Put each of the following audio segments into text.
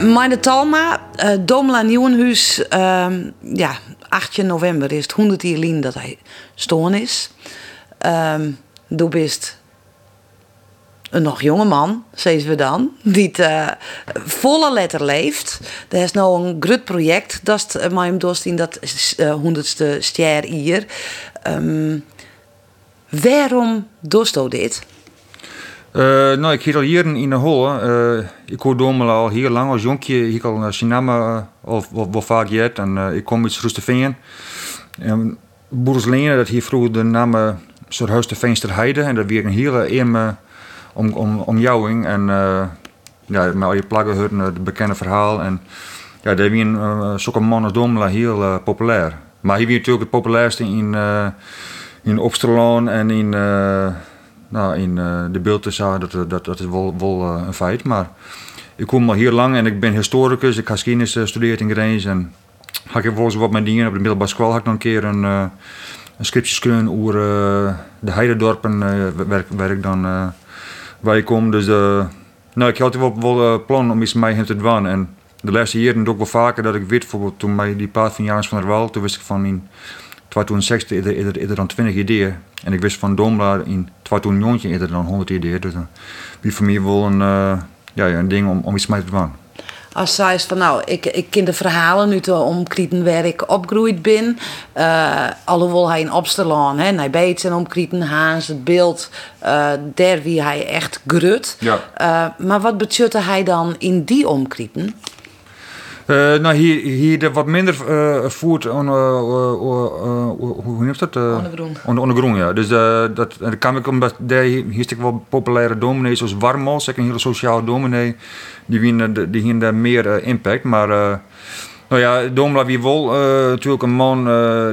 Mijn Talma, uh, Domela Nieuwenhuis, uh, ja, 8 november is het 100 jaar dat hij stoorn is. Um, bist een nog jonge man, zeggen we dan, die uh, volle letter leeft. Er is nou een groot project, dat uh, in dat uh, honderdste ster hier. Um, waarom doest u dit? Uh, nou, ik hier al hier in de hol. Uh, ik hoor Domela al heel lang als jonkje. Ik al Sinama of wel vaak jet en uh, ik kom uit Roesteveen. En Boers Lene, dat hier vroeger de naam de Veensterheide en dat weer een hele eerme om, om, om jouwing. En ja, met al je hoort het bekende verhaal. En ja, daar wie een zulke man als Domela heel populair. Maar hij wie natuurlijk het populairste in, in Opsterlaan en in, nou, in de beeldtezaal. Dat, dat, dat is wel, wel een feit. Maar ik kom al hier lang en ik ben historicus. Ik heb geschiedenis gestudeerd in Grijns. En ga ik volgens wat mijn dingen op de middelbare school. Had ik nog een keer een, een scriptje over de heidedorpen waar, waar ik dan waar ik kom. Dus nou, ik had wel, wel plan om iets mee hem te doen. En de laatste jaren ook wel vaker dat ik weet, bijvoorbeeld toen mij die paard van Jans van der Wal, toen wist ik van in 2006 eerder, eerder, eerder dan 20 ideeën. En ik wist van Domla in 2009 eerder dan 100 ideeën. Dus wie voor mij wel een, uh, ja, een ding om, om iets mee te doen als zij is van nou, ik, ik ken de verhalen nu te omkrieten waar ik opgegroeid ben. Uh, alhoewel hij in Opsterlaan, hè, hij beet en omkrieten, Haans, het beeld, uh, daar wie hij echt grut. Ja. Maar wat betutte hij dan in die omkrieten? Uh, nou, hier, hier wat minder uh, voert on, uh, hoe noemt dat? ondergroen. On, ondergroen, ja. Dus dat, dat kan ik omdat daar hier is wel populaire dominees zoals Warmals, een hele sociale dominee, die hebben die daar meer impact. Maar nou ja, Domela wie wel natuurlijk een man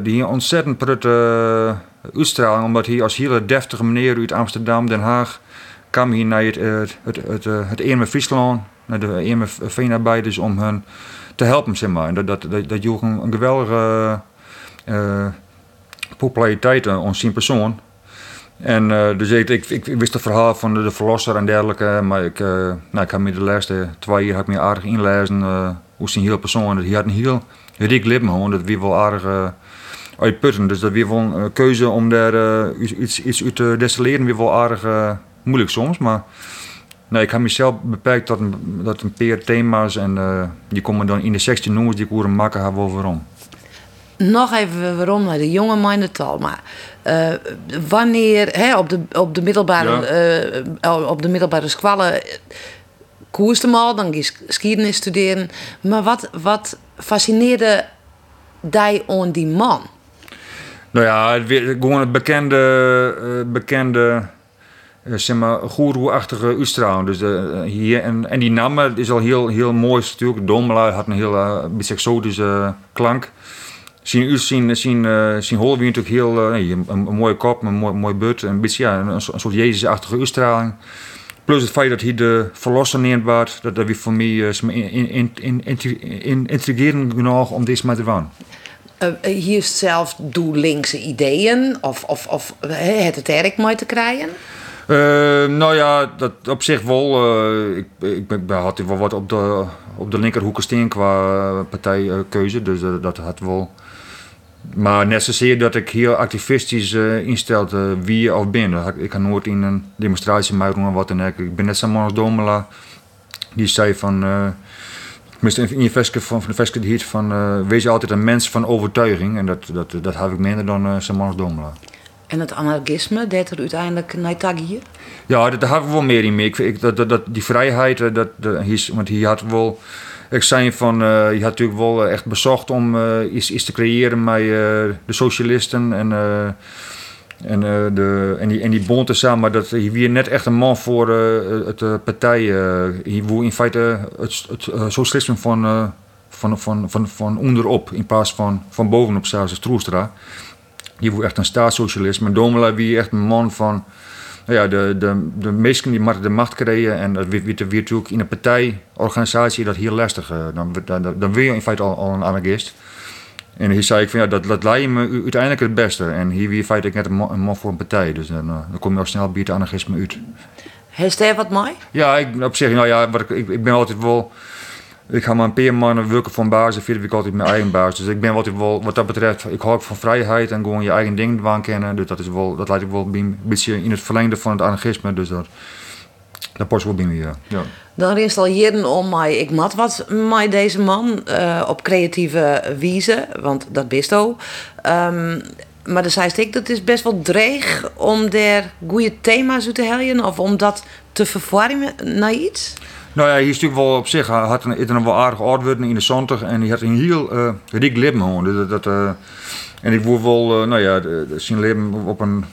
die hier ontzettend prut uitstraling, omdat hij als hele deftige meneer uit Amsterdam, Den Haag, kwam hier naar het, het, het, het, Friesland, naar de Eerme veenarbeiders om hun te helpen, zeg maar. En dat, dat, dat, dat joeg een, een geweldige uh, populariteit aan zijn persoon. En uh, dus ik, ik, ik, wist het verhaal van de, de verlosser en dergelijke, maar ik, uh, nou, ik heb me de laatste twee jaar heb me aardig inlezen uh, hoe zijn heel persoon. Hij had een heel rik lippen, gewoon, dat weer wel aardig uitputten. Dus dat weer wel een keuze om daar iets, iets uit te destilleren, weer wel aardig moeilijk soms. Maar Nee, ik heb mezelf beperkt tot een, tot een paar thema's en uh, die komen dan in de 16 nummers die ik horen maken hebben over waarom. Nog even waarom naar de jonge man Talma. Uh, wanneer hè, op, de, op, de middelbare, ja. uh, op de middelbare squallen koerste mal, dan ging geschiedenis studeren. Maar wat, wat fascineerde die aan die man? Nou ja, gewoon het bekende, bekende zeg maar, goeroe-achtige uitstraling. Dus uh, hier, en, en die naam is al heel, heel mooi natuurlijk. Domela had een heel uh, beetje exotische klank. Zien zien, zien, uh, zien natuurlijk heel een, mooie kop, een mooi, mooi but, een beetje ja, een, soort Jezus-achtige uitstraling. Plus het feit dat hij de verlosser neemt dat dat voor mij uh, in, in, in, in, intrigerend genoeg om maar te doen. Uh, hier zelf doe linkse ideeën of, of, of het het erg mooi te krijgen? Uh, nou ja, dat op zich wel. Uh, ik, ik, ik had wel wat op de, op de linkerhoek steen qua partijkeuze, dus dat had wel. Maar net zozeer dat ik heel activistisch instelde wie of ben. Ik ga nooit in een demonstratie meedoen of wat dan ook. Ik ben net als Domela, die zei van. In je veske van, de wees altijd een mens van overtuiging. En dat, dat, dat heb ik minder dan uh, Domela. En het anarchisme, dat er uiteindelijk hier? Ja, daar hebben we wel meer in mee. Ik, dat, dat, die vrijheid, eh, dat, want hij had wel... Ik zei van, uh, je had natuurlijk wel eh, echt bezocht om iets, te creëren met de socialisten en, en, de, en, die, en die bond samen. Maar dat hij weer net echt een man voor het partij. hij in feite het, het socialisme van, van, van, van, van onderop in plaats van van bovenop, zoals Troestra die was echt een staatssocialist. Maar Domela wie echt een man van nou ja, de, de, de meesten die de macht kregen. En dat werd natuurlijk in een partijorganisatie dat heel lastig. Eh, dan, dan, dan wil je in feite al, al een anarchist. En hier zei ik van ja, dat, dat lijkt me uiteindelijk het beste. En hier wie in feite net een man, voor een partij. Dus dan, eh, dan kom je al snel bij het anarchisme uit. Heeft hij wat mooi? Ja, ik, op zich, nou ja, wat ik, ik, ik ben altijd wel ik ga maar een paar maanden werken van baas en verder ik altijd mijn eigen baas. Dus ik ben wat, ik wel, wat dat betreft, ik hou ook van vrijheid en gewoon je eigen ding waan kennen. Dus dat, is wel, dat lijkt ik wel een beetje in het verlengde van het anarchisme. Dus dat, dat past wel bij me, ja. ja. Dan is al jaren om mij, ik mat wat met deze man uh, op creatieve wijze, want dat bist ook. Um, maar dan zei ik, dat is best wel dreig om daar goede thema's uit te helpen of om dat te verwarren naar iets. Nou ja, hij is natuurlijk wel op zich, hij had een, een wel aardig oud in de 70 en hij had een heel uh, rijk leven gewoon. Dat, dat, uh, en ik wil wel, uh, nou ja, zijn leven op een,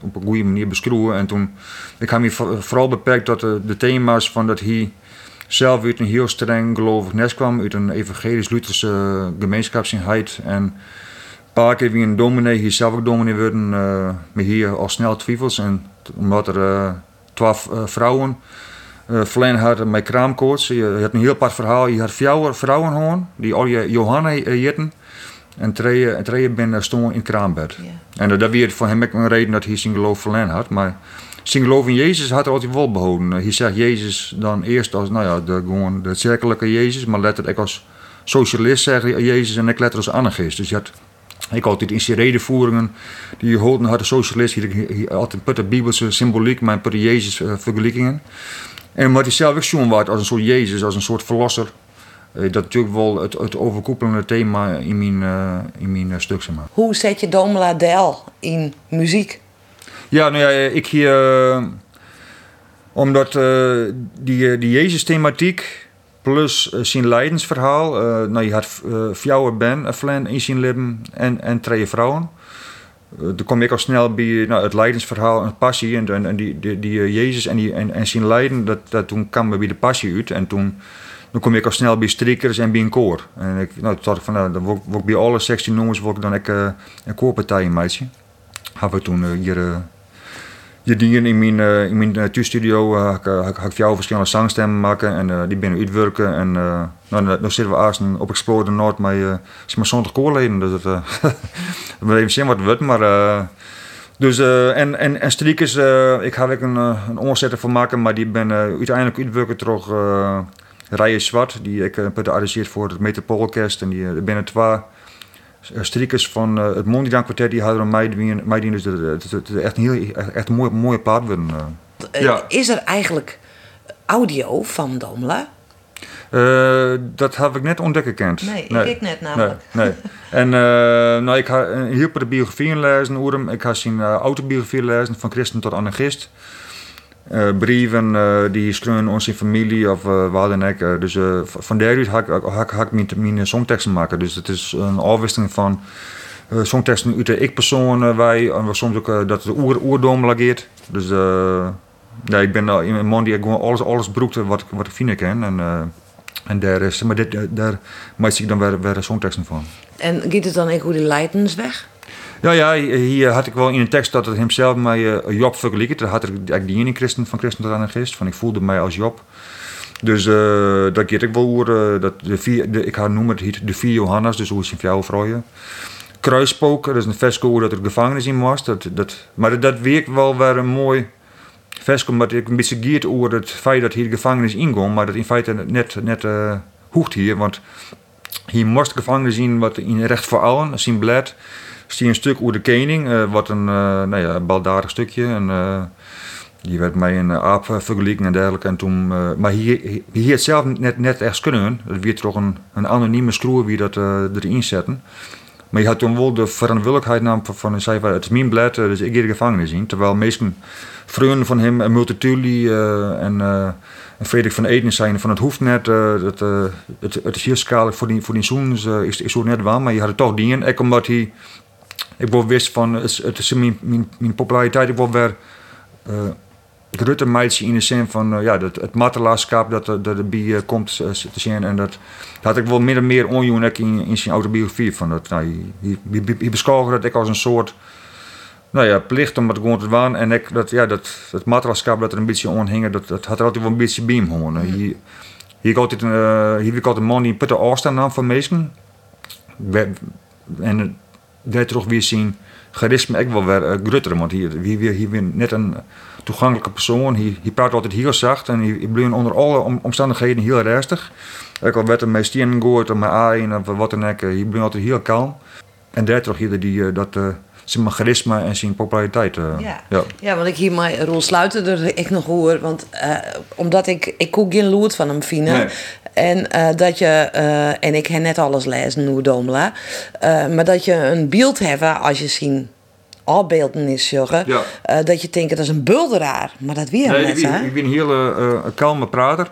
op een goede manier beschroeven. En toen, ik heb me vooral beperkt tot de, thema's van dat hij zelf uit een heel streng gelovig nest kwam, uit een evangelisch-Lutherse gemeenschapseenheid. En een paar keer wie een dominee, hier zelf ook dominee worden, maar hier al snel twijfels. En omdat er twaalf vrouwen uh, Verleen had met kraamkoorts. Je had een heel apart verhaal. Je had vier vrouwen gewoon, die al je Johanna jitten. En twee ben stonden in kraambed. En dat werd voor hem ook een reden dat hij zijn geloof verleen had. Maar zijn geloof in Jezus had hij altijd wel behouden. Hij zegt Jezus dan eerst als nou ja, de, gewoon de Jezus, maar letterlijk als socialist zeggen Jezus en ik letter als anarchist. Dus je had ik altijd in zijn redenvoeringen die je hoorde had de socialist, hier, altijd putte bibelse symboliek, maar putte Jezus uh, vergelijkingen. En omdat hij zelf ook zo'n wordt als een soort Jezus, als een soort verlosser. Eh, dat natuurlijk wel het, het overkoepelende thema in mijn, uh, in mijn uh, stuk. Zeg maar. Hoe zet je Domela Del in muziek? Ja, nou ja, ik hier. omdat die, die Jezus-thematiek plus zijn leidensverhaal. nou, je had uh, Ben, Flan in zijn leven en, en twee vrouwen. Uh, dan kom ik al snel bij nou, het leidensverhaal en passie. En, en, die, die, uh, Jezus en, die, en, zijn lijden, dat, dat toen kwam we bij de passie uit. En toen dan kom ik al snel bij strikers en bij een koor. En ik, nou, toen dacht ik van, nou, dan word, ik bij alle 16 nummers word ik dan ik, uh, een koorpartij een meisje. Hebben we toen hier dingen in mijn, uh, in mijn uh, heb ik verschillende zangstemmen maken en die binnen uitwerken. En nou, dan zitten we eerst op Explode Noord met uh, maar zonder koorleden. Dus dat, we even zien wat het wordt. Maar, dus, en, en, en striekers, ik ga er een, een omzetter van maken, maar die ben uiteindelijk uitwerken terug Rijen Zwart, die ik heb gearrangeerd voor het Metropoolorkest. En die er binnen twee eh, strikkers van uh, het Mondriaan kwartet die hadden mij, mij dus het, het, echt een heel echt een mooie, mooie plaat worden. Uh. Ja. Is er eigenlijk audio van Domla? Uh, dat heb ik net ontdekken kent. Nee, nee, ik net namelijk. Nee, nee. en uh, nou, ik ga heel de biografieën lezen, Ik ga zijn autobiografie lezen, van christen tot anarchist. Uh, brieven die schreeuwen onze familie of waar dan ook. dus van daaruit ga ik, ga, ga ik mijn, mijn songteksten maken. Dus het is een afwisseling van songteksten uit de ik-persoon wij en soms ook dat het oer, oerdom lageert. Dus ja, ik ben een man die gewoon alles, alles broekt wat, wat ik vinden kan. En, en daar, is, maar dit, daar maak ik dan weer, weer songteksten van. En gaat het dan ook hoe die leidens weg? Ja, ja, hier had ik wel in een tekst dat het hemzelf met uh, Job vergelijkt. Dat had ik eigenlijk die ene christen van christen tot anarchist. Van ik voelde mij als Job. Dus uh, dat geeft ik wel hoor. Uh, dat de vier, de, ik ga noemen het de vier Johannes, dus hoe is een vrouw vrouwen. Kruispook, dat is een vesco dat er gevangenis in was. Dat, dat, maar dat, dat werkt wel weer een mooi vesco, omdat ik een beetje geert over het feit dat hier de gevangenis inkomt, maar dat in feite net, net uh, hoeft hier. Want hier moest de gevangenis in wat in recht voor allen, zien blad zie een stuk over de kening, uh, wat een uh, nou ja, baldadig stukje. En, die werd mij een aap vergeleken en dergelijke. En toen, maar hier, hier het zelf net, net echt kunnen. Het werd toch een, een anonieme screw wie dat erin zetten. Maar je had toen wel de verantwoordelijkheid nam van, zei van het is mijn blad, dus ik ga de gevangenis. Terwijl meesten vrienden van hem, en Multatuli en, en Frederik van Eden zijn van het hoeft net, dat, het, het is schadelijk voor die, voor die is, is, is zo net wel. Maar je had het toch die in, omdat hij ik word wist van, het is mijn, mijn, mijn populariteit, ik weer uh, grote meidje in de zin van, uh, ja, dat, het matelaarschap dat, dat erbij uh, komt te zien. En dat, had ik wel meer en meer onjoen in, in zijn autobiografie. Van dat, nou, je, je beschouwde dat ik als een soort nou ja, plicht om het gewoon te doen. En ik, dat, ja, dat, dat matelaarschap dat er een beetje onhing, dat, dat had er altijd wel een beetje bij hem. Hier, hier, uh, hier ik altijd een man die putte afstand nam van mensen. En daar toch weer zien charisma ook wel weer uh, grutter. Want hier, hier, hier, hier weer net een toegankelijke persoon. Hij, hij praat altijd heel zacht en hij, hij onder alle omstandigheden heel rustig. Ik al werd hem met stenen gehoord of met aaien of wat dan ook. Hij bleef altijd heel kalm. En daar toch hier die, dat zijn charisma en zijn populariteit. Uh, ja. ja. Ja. want ik hier mijn rol sluiten er ik nog hoor. Want uh, omdat ik, ik koek geen loert van hem vinden. Nee. En uh, dat je, en ik heb net alles lezen, nu Domela. maar dat je een beeld hebt als je zien afbeelden is zeggen. Ja. dat je denkt dat is een bulderaar. Maar dat weer nee, net, ik, ben, ik ben een hele kalme prater.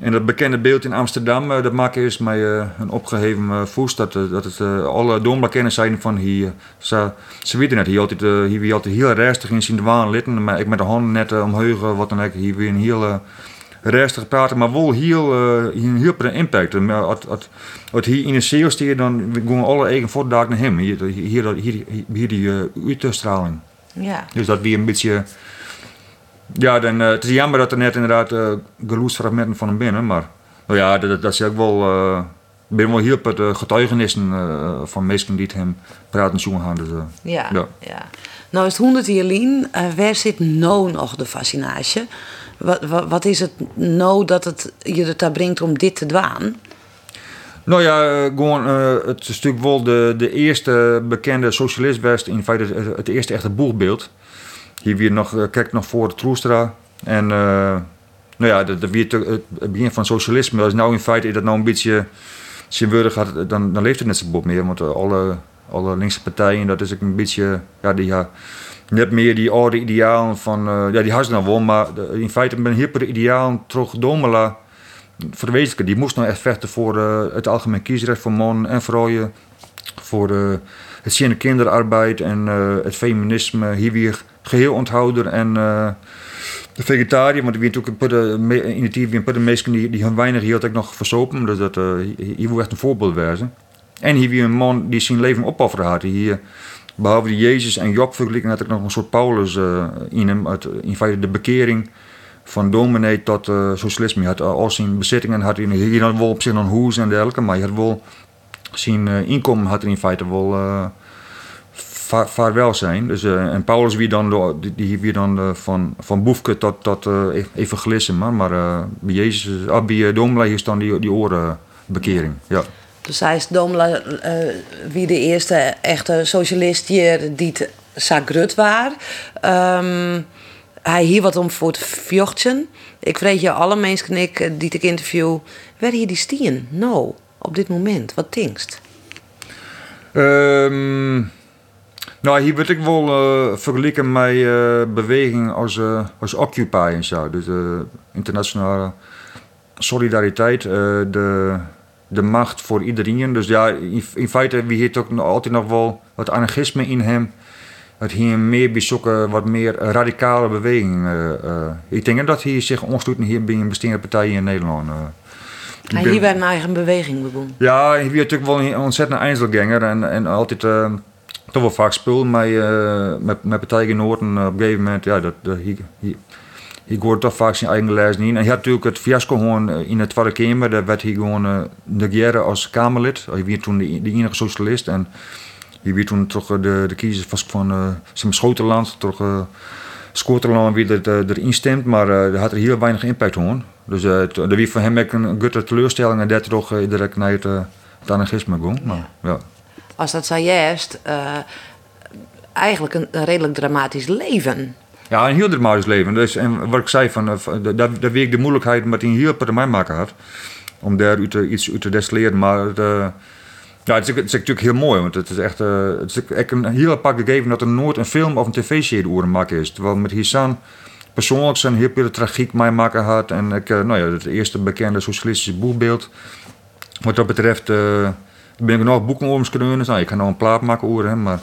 En dat bekende beeld in Amsterdam, uh, dat maakt eerst mij uh, een opgeheven voest. Dat, dat het alle doombekenden zijn van hier. Ze, ze weten net, hier altijd, hier altijd heel rustig in zien waan litten. Maar ik met de handen net omheugen, wat dan ook. Hier weer een heel rustig praten, maar wel heel, een heel impact. Als, als, hier in een CEO steer, dan gaan alle eigen voortdagen naar hem. Hier, hier, hier, hier die uitstraling. Ja. Dus dat weer een beetje ja, dan, uh, het is jammer dat er net inderdaad uh, geluidsfragmenten van hem binnen, maar nou ja, dat, dat is ook wel. Uh, ik ben wel heel met getuigenissen van mensen die hem praten zoeken gaan. Dus, ja, ja, ja. Nou is het 100 jaar Lien, waar zit nou nog de fascinatie? Wat, wat, is het nou dat het je er daar brengt om dit te dwaan? Nou ja, gewoon het is natuurlijk wel de, de eerste bekende socialist west, in feite het, het eerste echte boegbeeld. Hier weer nog, eh, kijk nog voor Troestra. En uh, nou ja, dat, dat het begin van socialisme. Dat is nou in feite dat nou een beetje zinwürdig gaat, dan, dan leeft het net zo boek meer. Want alle, alle linkse partijen, dat is ook een beetje, ja, die ja, net meer die oude idealen van, uh, ja, die hadden nou wel, maar in feite ben hier de idealen terug domela wezenlijke. Die moest nou echt vechten voor uh, het algemeen kiesrecht voor mannen en vrouwen, voor de, het zien kinderarbeid en uh, het feminisme hier weer geheel onthouder en uh, de vegetariër, want ik weet ook in het team een die, die hun weinig hield ik nog versopen, dus dat uh, hier wil echt een voorbeeld wezen. En hier weer een man die zijn leven opofferen had. Hier, behalve die Jezus en Job vergelijken had ik nog een soort Paulus uh, in hem, uit, in feite de bekering van dominee tot uh, socialisme. Hij had al zijn bezittingen, had hier dan wel op zich een hoes en dergelijke, maar je had wel zijn inkomen had in feite wel vaarwel zijn. Dus, en Paulus wie dan, die, die wie dan van, van boefke tot, tot uh, evangelisme. Maar uh, bij Jezus, uh, bij Domela is dan die, die orenbekering. Ja. Hij is Domela wie de eerste echte socialist hier die het zagrut was. Um, hij hier wat om voor het vjochtje. Ik vreet je alle mensen ik, die ik interview. Waar hier die stien? Nou, op dit moment. Wat denkst? Um, nou, hier word ik wel uh, vergelijken met uh, beweging als, uh, als Occupy en zo. Dus de internationale solidariteit, de, de macht voor iedereen. Dus ja, in, in feite, wie heeft ook altijd nog wel wat anarchisme in hem. Dat hier meer bezoeken, wat meer radicale bewegingen. ik denk dat hij zich ontsluiten hier bij een bestaande partij in Nederland. Hij hier werd een eigen beweging begonnen. Ja, hij is natuurlijk wel een ontzettend einzelganger en, en altijd toch wel vaak spul met, uh, met, met partijgenoten. Op een gegeven moment, ja, dat, dat, hij, hij, hoorde toch vaak zijn eigen les niet. En hij had natuurlijk het fiasco gewoon eh, in het Tweede Kamer. Daar werd hij gewoon uh, negeren als Kamerlid. Hij was toen de, de enige socialist. En hij werd toen toch de, de kiezers van uh, zijn Schotenland, toch uh, Skoterland weer er, erin stemt. Maar uh, dat had er heel weinig impact gewoon. Dus uh, dat was voor hem ook een gutte teleurstelling. En dat toch direct naar het, het anarchisme ging. Maar, ja als dat zojuist uh, eigenlijk een, redelijk dramatisch leven. Ja, een heel dramatisch leven. Dus, en wat ik zei, van, uh, dat, dat week de moeilijkheid met een heel termijn maken had. Om daar iets uit te destilleren. Maar het, uh, ja, het is, het, is, natuurlijk heel mooi. Want het is echt, uh, het is echt een heel apart gegeven dat er nooit een film of een tv-serie over maken is. Terwijl met Hissan persoonlijk zijn heel veel tragiek mij maken had. En ik, nou ja, het eerste bekende socialistische boekbeeld. Wat dat betreft ben ik nog boeken over kunnen nou, ik kan nog een plaat maken over hem, maar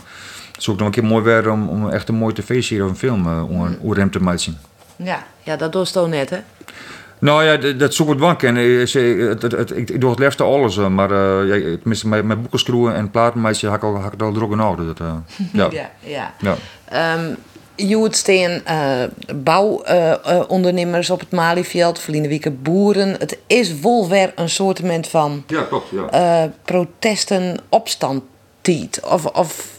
het ook nog een keer mooi werden om, om echt een mooie tv-serie of een film uh, over hem te maken. Ja, ja dat doe je net, hè? Nou ja, dat, dat zoek ik wel kennen. Ik, ik doe het liefst alles, eh, maar uh, ja, tenminste schroeven en platen maken, heb ik al, ik al druk in orde. Dat, uh, ja. ja, ja. ja. Um, je hoort steen uh, bouwondernemers uh, op het Malieveld, Verliene boeren. Het is wel weer een soort van ja, klopt, ja. protesten, opstand Of, of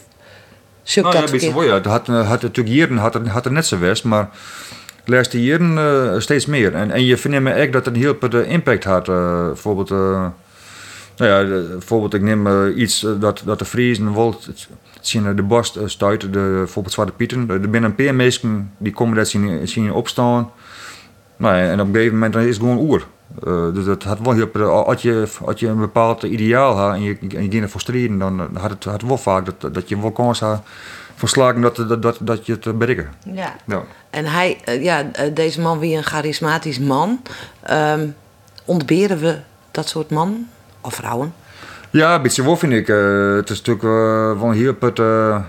Zoek Nou ja, dat een beetje ja. Het had, eh, had natuurlijk jaren had had het net zo best, maar de laatste jaren eh, steeds meer. En, en je vindt me echt dat het een heel veel impact had. eh, bijvoorbeeld, eh, nou ja, de- bijvoorbeeld ik neem eh, iets eh, dat, dat de Friesen het zien de borst uh, stuiten, de, bijvoorbeeld Zwarte Pieten. Er zijn een paar mensen die komen dat zien, zien opstaan. Nou, ja, en op een gegeven moment dan is het gewoon oer. Eh, dus dat had wel heel als je, als je een bepaald ideaal had en je, en je ging ervoor strijden, dan eh, had het, had wel vaak dat, dat je wel kans had voor slagen dat, dat, dat, dat je het bereiken. Ja. Ja. En hij, eh, ja, eh, deze man wie een charismatisch man. Ehm, ontberen we dat soort man of vrouwen? Ja, een beetje wel vind ik. Eh, het is natuurlijk eh, wel een heel put, eh,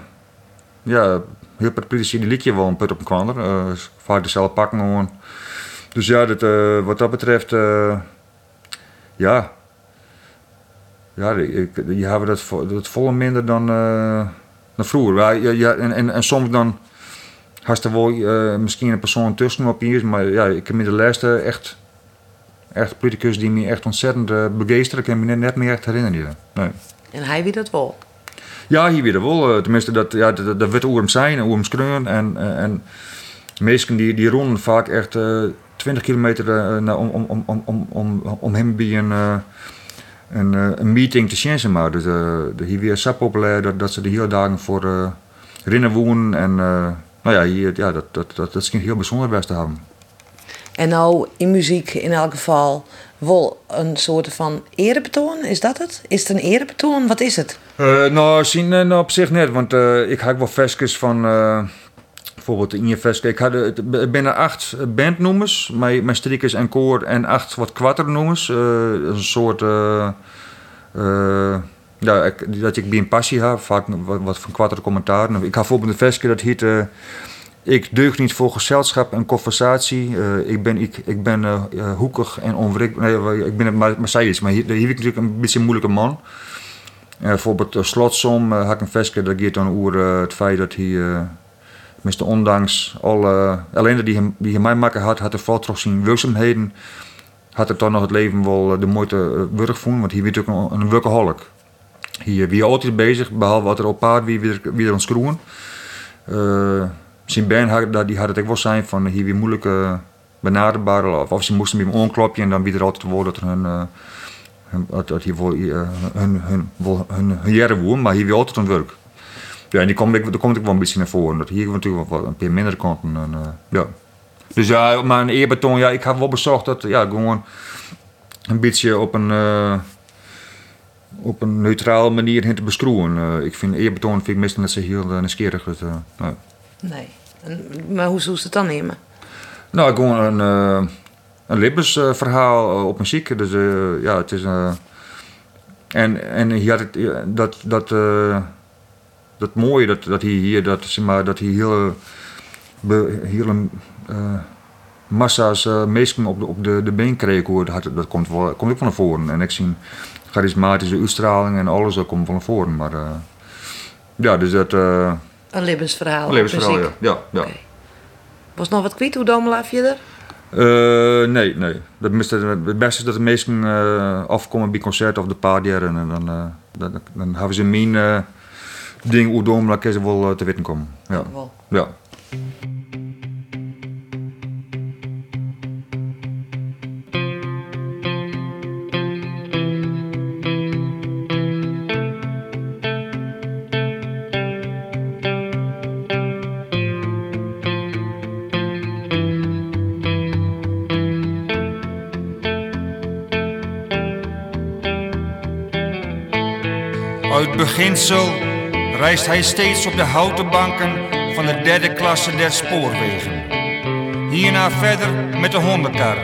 ja, heel put politici die wel een put op een kwander. Eh, vaak dezelfde pakken gewoon. Dus ja, dat, eh, wat dat betreft, eh, ja. Ja, ik, je hebben dat, dat volle minder dan, eh, dan vroeger. Ja, ja, en, en, en soms dan had er wel misschien een persoon tussen op hier, maar ja, ik heb me de laatste echt, echt politicus die me echt ontzettend uh, begeesteren, kan ik me net, meer echt herinneren. Nee. En hij wie dat wel. Ja, hier weer wel. Tenminste, dat, ja, dat, dat werd oerum zijn en skreun. En, eh, en mensen die, die ronden vaak echt 20 kilometer eh, naar, om, om, om, om, om, om, om hem bij een, eh, een, eh, een meeting te chansen. Maar dus, de, hier weer zo populair dat, dat ze de hele dagen voor eh rennen wonen. En nou ja, hier, ja dat, dat, dat, dat is heel bijzonder best te hebben. En nou in muziek in elk geval wel een soort van erebetoon, is dat het? Is het een erebetoon? Wat is het? Nou, zien nou op zich net, want eh, ik had wel vestjes van, bijvoorbeeld in je vestje. Ik had eh, het b- binnen acht bandnoemers, mijn, mijn strikers en koor en acht wat kwarternoemers. Eh, dat is een soort, eh, eh, ja, ik, dat ik bij een passie heb, vaak wat, van kwarter commentaar. Ik had bijvoorbeeld een vestje dat heet... eh, ik deug niet voor gezelschap en conversatie. Eh, ik ben, ik, ik ben eh, eh, hoekig en onwrikbaar. Nee, ik ben het maar, maar hier, hier heb ik natuurlijk een beetje een moeilijke man. Uh, bijvoorbeeld uh, Slotsom uh, ik een vestje, dat gaat dan over uh, het feit dat hij, ondanks alle ellende die hij, die hij mij maken had, had hij vooral toch zijn werkzaamheden, had het dan nog het leven wel uh, de moeite uh, werk vonden, want hij werd ook een, een workaholic. Hier wie altijd bezig, behalve wat er op paard wie weer, weer aan schroeven. Uh, zijn band had, die had het ook wel zijn van hier weer moeilijke benaderbaar, of, ze moesten met hem onklopje en dan weer er altijd worden dat er hun dat, hier wel hun, hun, hun, hun, hun jaren woon, maar hier weer altijd aan werk. Ja, en die komt, daar komt ik wel een beetje naar voren. Dat hier natuurlijk wel een paar minder kanten. En, uh, ja. Dus ja, maar een eerbetoon, ja, ik heb wel bezocht dat, ja, gewoon een beetje op een, uh, op een neutrale manier in te beschroeven. Uh, ik vind eerbetoon vind ik meestal net zo heel nieuwsgierig. Dat, nee. nee. En, maar hoe zou ze het dan nemen? Nou, gewoon een een levensverhaal op muziek. Dus ja, het is. En, en hier had het, dat, dat, dat mooie dat, dat hij hier, dat, zeg maar, dat hij heel, hele massa's mensen op de, op de, de been kreeg, hoor, dat, dat komt, wel, komt ook van voren. En ik zie charismatische uitstraling en alles, dat komt van voren. Maar ja, dus dat. een levensverhaal. Een levensverhaal, ja. ja, ja. Okay. Was nog wat kwijt, hoe domela verder? Uh, nee, nee. Dat miste, het beste is dat de meesten uh, afkomen bij concerten of de paardjaren. En dan, uh, dan, dan, hebben ze mijn uh, ding hoe dom, dan ze wel te weten komen. Ja. Wel. ja. Uit beginsel reist hij steeds op de houten banken van de derde klasse der spoorwegen. Hierna verder met de hondenkar.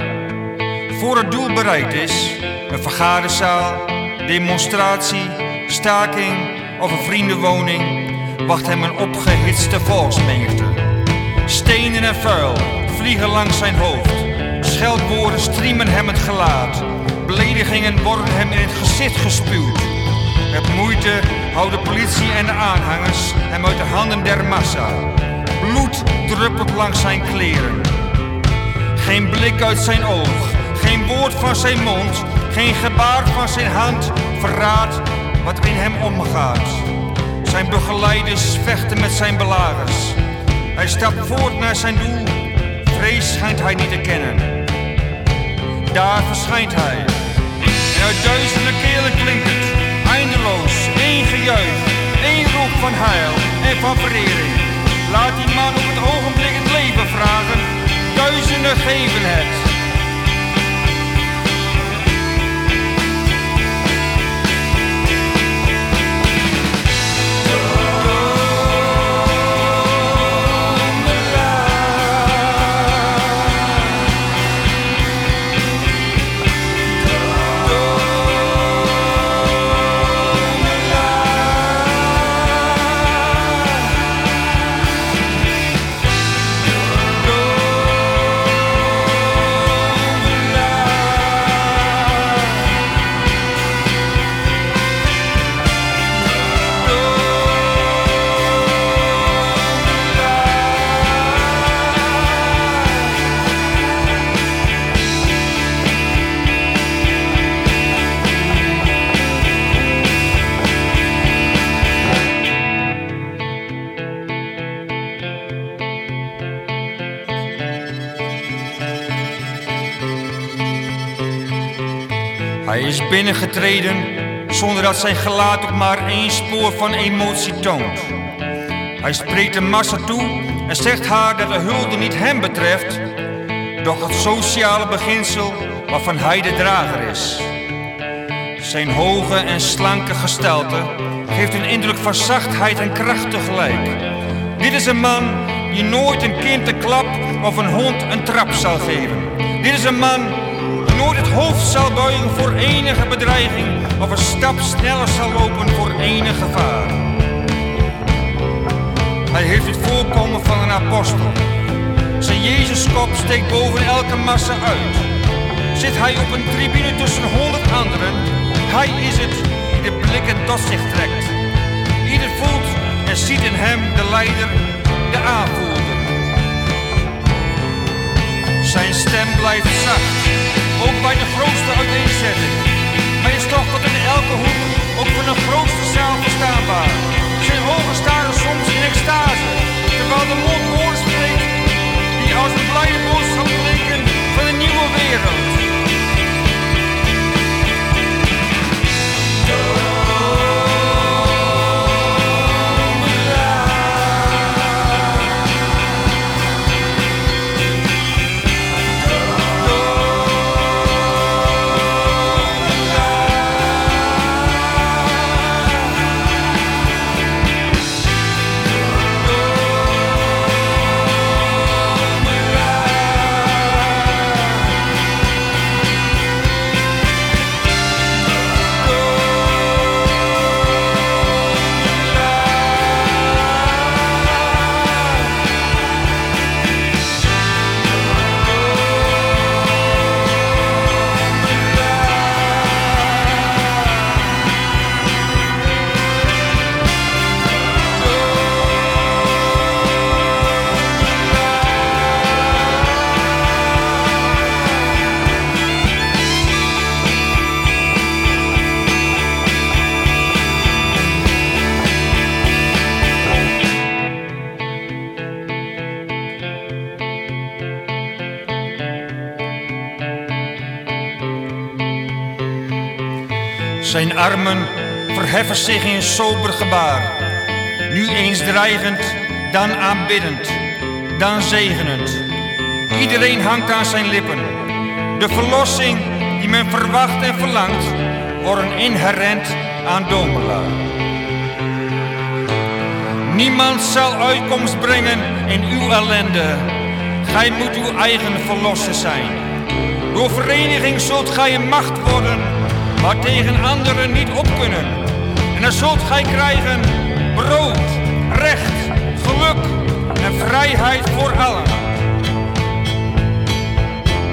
Voor het doel bereikt is, een vergaderzaal, demonstratie, staking of een vriendenwoning, wacht hem een opgehitste volksmenigte. Stenen en vuil vliegen langs zijn hoofd. Scheldwoorden striemen hem het gelaat. Beledigingen worden hem in het gezicht gespuwd. Met moeite houden politie en de aanhangers hem uit de handen der massa. Bloed druppelt langs zijn kleren. Geen blik uit zijn oog, geen woord van zijn mond, geen gebaar van zijn hand verraadt wat in hem omgaat. Zijn begeleiders vechten met zijn belagers. Hij stapt voort naar zijn doel. Vrees schijnt hij niet te kennen. Daar verschijnt hij. En uit duizenden kelen klinkt het. Eindeloos, één roep van heil en van verering. Laat die man op het ogenblik het leven vragen. Duizenden geven het. Binnengetreden zonder dat zijn gelaat ook maar één spoor van emotie toont. Hij spreekt de massa toe en zegt haar dat de hulde niet hem betreft, doch het sociale beginsel waarvan hij de drager is. Zijn hoge en slanke gestalte geeft een indruk van zachtheid en kracht tegelijk. Dit is een man die nooit een kind een klap of een hond een trap zal geven. Dit is een man nooit het hoofd zal buigen voor enige bedreiging of een stap sneller zal lopen voor enig gevaar. Hij heeft het voorkomen van een apostel. Zijn Jezuskop steekt boven elke massa uit. Zit hij op een tribune tussen honderd anderen, hij is het die de blikken tot zich trekt. Ieder voelt en ziet in hem de leider, de aanvoerder. Zijn stem blijft zacht, ook bij de grootste uiteenzetting. Zijn armen verheffen zich in sober gebaar. Nu eens dreigend, dan aanbiddend, dan zegenend. Iedereen hangt aan zijn lippen. De verlossing die men verwacht en verlangt, worden inherent aan Domela. Niemand zal uitkomst brengen in uw ellende. Gij moet uw eigen verlosser zijn. Door vereniging zult gij een macht worden waar tegen anderen niet op kunnen. En dan zult gij krijgen brood, recht, geluk en vrijheid voor allen.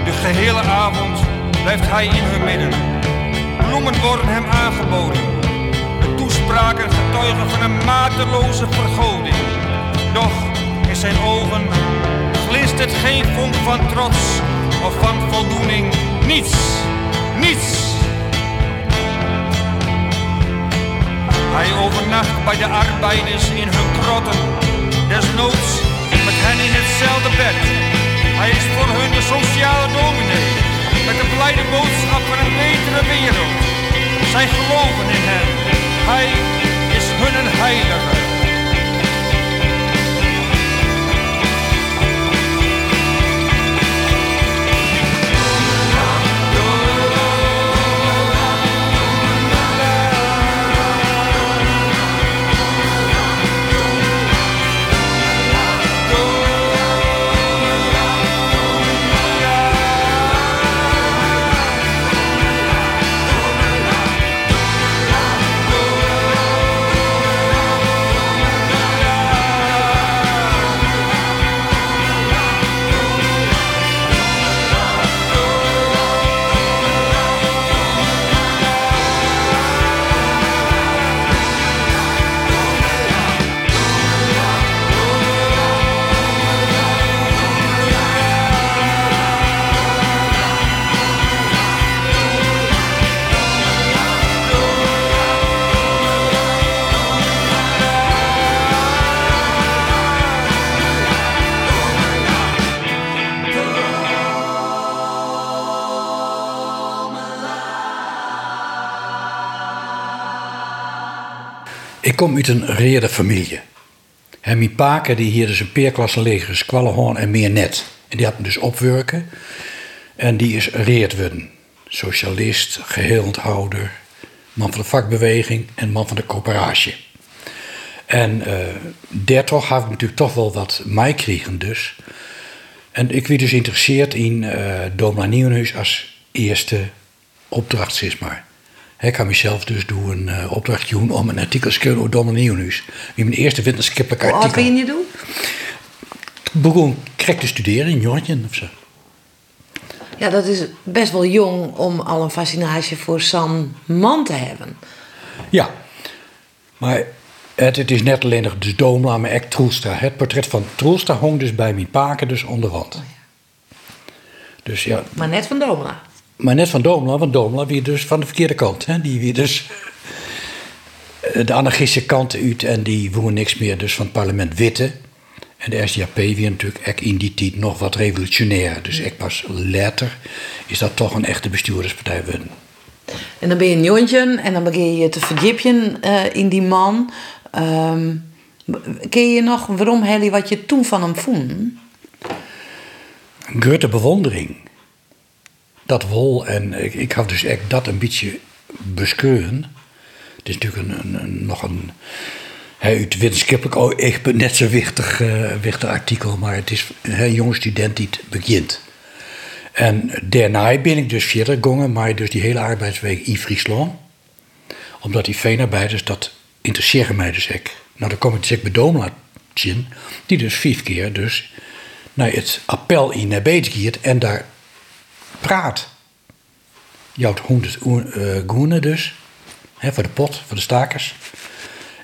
De gehele avond blijft hij in hun midden. Bloemen worden hem aangeboden. De toespraken getuigen van een mateloze vergoding. Doch in zijn ogen glinstert geen vonk van trots of van voldoening. Niets, niets. Hij overnam nacht bij de arbeiders in hun krotten. Desnoods met hen in hetzelfde bed. Hij is voor hun de sociale dominee. Met de blijde boodschap van een betere wereld. Zij geloven in hem. Hij is hun een heilige. Kom uit een reële familie. En paken die hier dus een peerklasse leger is, en meer net. En die had me dus opwerken. En die is reerd worden. Socialist, geheelhouder, man van de vakbeweging en man van de coöperatie. En uh, toch had ik natuurlijk toch wel wat mij kregen dus. En ik werd dus geïnteresseerd in uh, Domla Nieuwenhuis als eerste opdracht, zeg maar. Ik ga mezelf dus doen een uh, opdracht doen om een artikel te schrijven over Domla Nieuwenhuis. Wie mijn eerste wetenschappelijk Hoe artikel. oud ben je doen? Begon krek te studeren in Jortje of zo. Ja, dat is best wel jong om al een fascinatie voor San Man te hebben. Ja, maar het, het is net alleen nog de Domla, maar ook Troelstra. Het portret van Troelstra hong dus bij mijn paken dus onder wand. Dus ja, Maar net van Domela. Maar net van Domla, want Domla weer dus van de verkeerde kant. Hè? Die weer dus eh, de anarchistische kant uit en die woeren niks meer dus van het parlement witte. En de SDAP weer natuurlijk ook in die tijd nog wat revolutionair. Dus ik pas later is dat toch een echte bestuurderspartij worden. En dan ben je een jontje en dan begin je te verdiepen eh, in die man. Ehm ken je nog waarom Helly wat je toen van hem vond? Grote bewondering. Dat wol en ik, ik had dus echt dat een beetje bescheuren. Het is natuurlijk een, nog een. Uit wetenschappelijk ook echt net zo eh, wichtig artikel, maar het is een jonge student die het begint. En daarna ben ik dus verder gegaan, maar dus die hele arbeidsweek in Friesland. Omdat die veenarbeiders, dat interesseerde mij dus echt. Nou, dan kom ik dus bij Domla die dus vijf keer dus naar het appel in naar Beetsgiert en daar praat. Jouw honderd uh, goenen dus, hè, voor de pot, voor de stakers.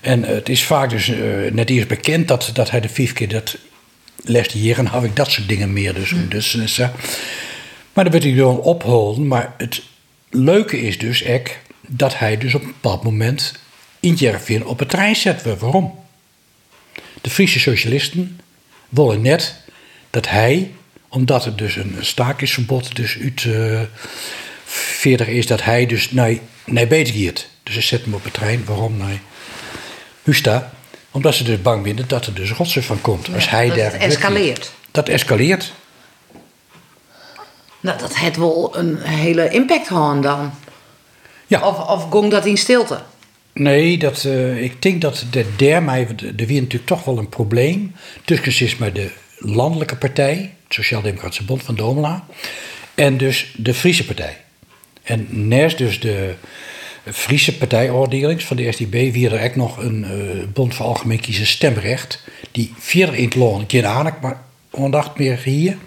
En eh, het is vaak dus eh, net eerst bekend dat, dat hij de vijf keer dat les hier en had ik dat soort dingen meer. Dus, dus, eh, maar dan werd hij gewoon opholen. Maar het leuke is dus ek, dat hij dus op een bepaald moment in Jervin op het trein zet. Waarom? De Friese socialisten willen net dat hij, omdat het dus een stakingsverbod dus uit uh, 40 is, dat hij dus naar, naar Beetsgiert. Dus ze zetten hem op het trein. Waarom naar Husta? Omdat ze dus bang vinden dat er dus rotsen van komt. als hij dat daar het escaleert. Dat escaleert. Nou, dat het wel een hele impact had dan. Ja. Of, of gong dat in stilte? Nee, dat, uh, ik denk dat de dermij, er weer natuurlijk toch wel een probleem tussen is met de landelijke partij, Sociaal-Democratische Bond van Domela, en dus de Friese partij. En naast dus de Friese partijoordelings van de SDB weer er ook nog een uh, Bond voor Algemeen Kiezen Stemrecht, die verder in het land, geen aandacht, maar ondacht meer hier,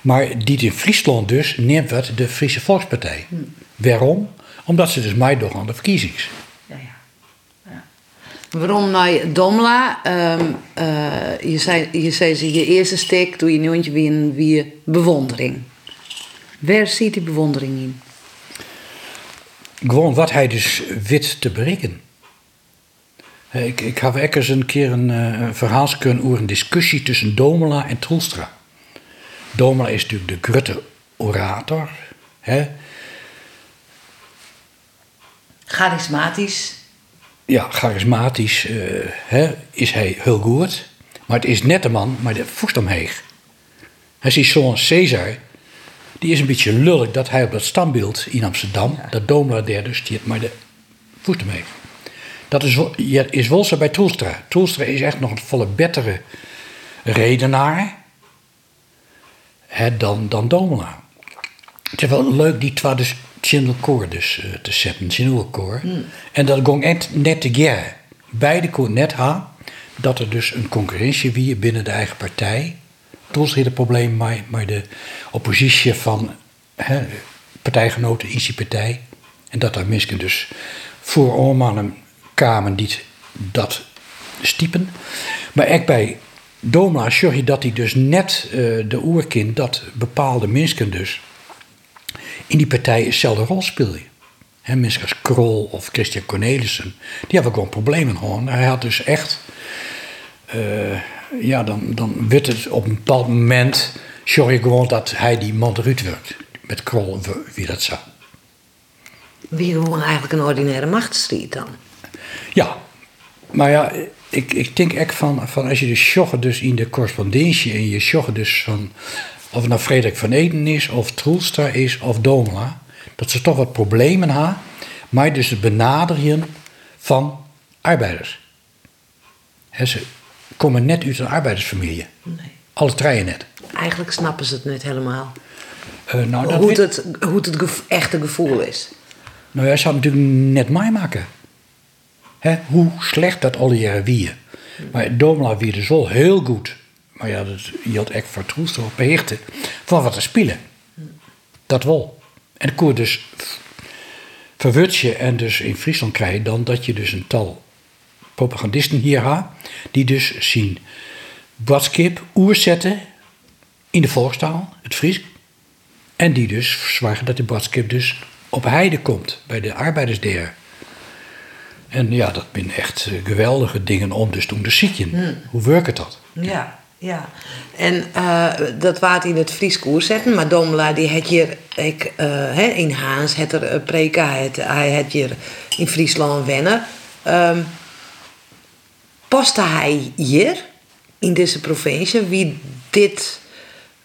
maar die in Friesland dus neemt de Friese Volkspartij. Hm. Waarom? Omdat ze dus mij aan de verkiezings. Waarom naar Domla? Um, uh, je, zei, je zei ze je eerste stik toen je noontje weer, weer bewondering. Waar ziet die bewondering in? Gewoon wat hij dus wit te bereiken. Eh, Ik, ik heb eens een keer een eh, verhaal kunnen over een discussie tussen Domela en Troelstra. Domela is natuurlijk de grutte orator. Hè? Charismatisch. Ja, charismatisch eh, hè, is hij heel goed. Maar het is net de man, maar de voest omheen. Hij ziet zo'n Caesar, die is een beetje lullig dat hij op dat standbeeld in Amsterdam, dat Domela daar dus, die het maar de voest omheen. Dat is, is zo bij Troelstra. Troelstra is echt nog een volle betere redenaar hè, dan, dan Domela. Het is wel leuk die twee dus in elkaar dus, eh, te zetten, in elkaar. En dat ging echt net together. Beide kon net ha dat er dus een concurrentie wie binnen de eigen partij. Toen had het probleem met, met de oppositie van hè, partijgenoten in die partij. En dat daar mensen dus voor mannen kwamen die dat stiepen. Maar ook bij Doma zag je dat hij dus net eh, de oerkind, dat bepaalde mensen dus in die partij eenzelfde rol speelde. Hè, mensen als Krol of Christian Cornelissen, die hebben gewoon problemen gewoon. Hij had dus echt, eh, ja, dan, dan werd het op een bepaald moment, zorg je gewoon dat hij die man eruit werkt. Met Krol en wie dat zou. Wie gewoon eigenlijk een ordinaire machtsstrijd dan. Ja, maar ja, ik, ik denk echt van, van als je dus joggen dus in de correspondentie en je joggen dus van of het nou Frederik van Eden is of Troelstra is of Domela, dat ze toch wat problemen hebben, maar dus het benaderen van arbeiders. Ze komen net uit een arbeidersfamilie. Nee. Alle treien net. Eigenlijk snappen ze het niet helemaal. Eh, nou, dat hoe, het, hoe het echte gevoel is. Nou, hij zou het natuurlijk net meemaken. Hè, hoe slecht dat alle jaren wie. Maar Domela wie dus wel heel goed. Maar ja, dat, je had echt voor Troelstra op beheerten van wat te spelen. Dat wel. En je dus verwut je en dus in Friesland krijgen dan dat je dus een tal propagandisten hier had, die dus zien boodschap oerzetten in de volkstaal, het Fries, en die dus zwagen dat de boodschap dus op heide komt, bij de arbeiders daar. En ja, dat zijn echt eh, geweldige dingen om dus toen te zien. Hoe werkt dat? Ja, ja. En eh, dat waard in het Fries koers zetten, maar Domela die had hier ik, eh, hè, in Haans het er eh, preken, hij had, hij had hier in Friesland wennen. Ehm paste hij hier in deze provincie wie dit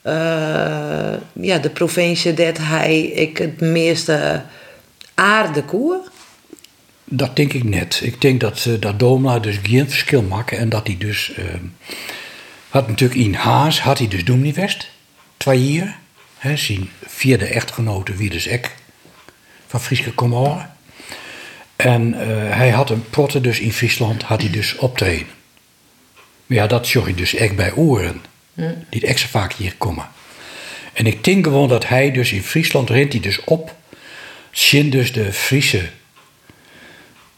eh, ja, de provincie dat hij ik het meeste aarde koer? Dat denk ik net. Ik denk dat, eh, dat Domela dus geen verschil maken en dat hij dus... had natuurlijk in Haas, had hij dus Doemnivest, twee jaar. Hè, zijn vierde echtgenote, wie dus ek, van Frieske Komor. En eh, hij had een protte dus in Friesland, had hij dus optreden. Maar ja, dat zag je dus echt bij oren. Die het extra vaak hier komen. En ik denk gewoon dat hij dus in Friesland rent hij dus op. Zien dus de Friese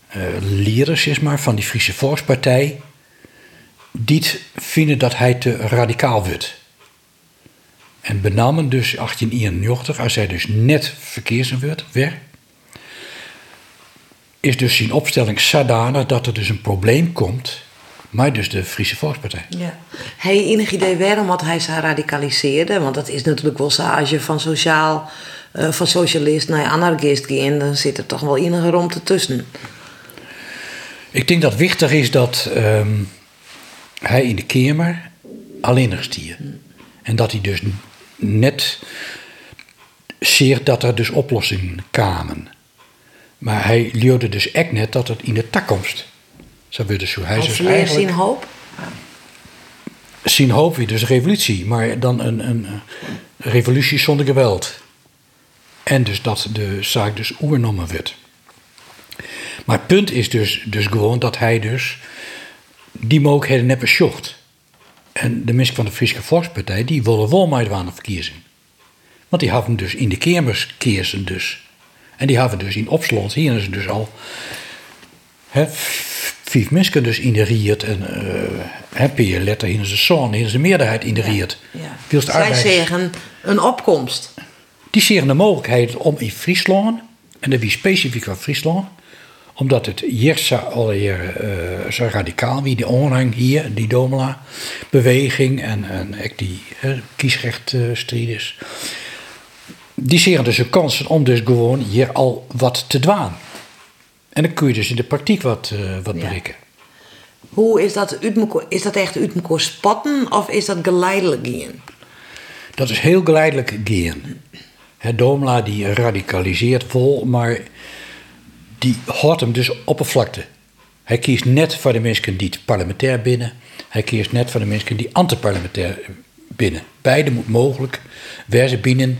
eh leiders, zeg maar, van die Friese Volkspartij. Die vinden dat hij te radicaal wordt. En benamen dus 1891, als hij dus net verkeersen werd, werd, is dus zijn opstelling zodanig dat er dus een probleem komt, maar dus de Friese Volkspartij. Ja. Heb je enig idee waarom wat hij zich radicaliseerde? Want dat is natuurlijk wel zo, als je van, sociaal, eh, van socialist naar anarchist gaat, dan zit er toch wel enige romte tussen. Ik denk dat wichtig is dat ehm, hij in de Kamer alleen stier. En dat hij dus net zeer dat er dus oplossingen kwamen. Maar hij leerde dus echt net dat het in de toekomst zou worden. Zo hij is dus eigenlijk zijn hoop. zien hoop weer dus revolutie, maar dan een, een, een revolutie zonder geweld. En dus dat de zaak dus oernomen werd. Maar het punt is dus, dus gewoon dat hij dus die mogelijkheden net besjocht. En de mensen van de Friese Volkspartij, die willen wel meedoen aan de verkiezing. Want die hebben dus in de keersen dus. En die hebben dus in Opsland, hier is het dus al hè, v- vijf mensen dus in de riet. En uh, heb je letter is de zoon, is de meerderheid in de riet. Ja. De Zij arbeiders- zeggen een opkomst. die zeggen de mogelijkheid om in Friesland, en dat wie specifiek van Friesland, Omdat het hier alweer uh, zo radicaal wie die onrang hier, die Domela beweging en, en ook die uh, kiesrechtstrijders. die zien dus een kans om dus gewoon hier al wat te dwaan. En dan kun je dus in de praktijk wat, uh, wat bereiken. Hoe is dat, is dat echt uit elkaar spatten of is dat geleidelijk gaan? Dat is heel geleidelijk gaan. Domla die radicaliseert vol, maar die houdt hem dus oppervlakte. Hij kiest net voor de mensen die parlementair binnen. Hij kiest net voor de mensen die antiparlementair binnen. Beide moet mogelijk ze binnen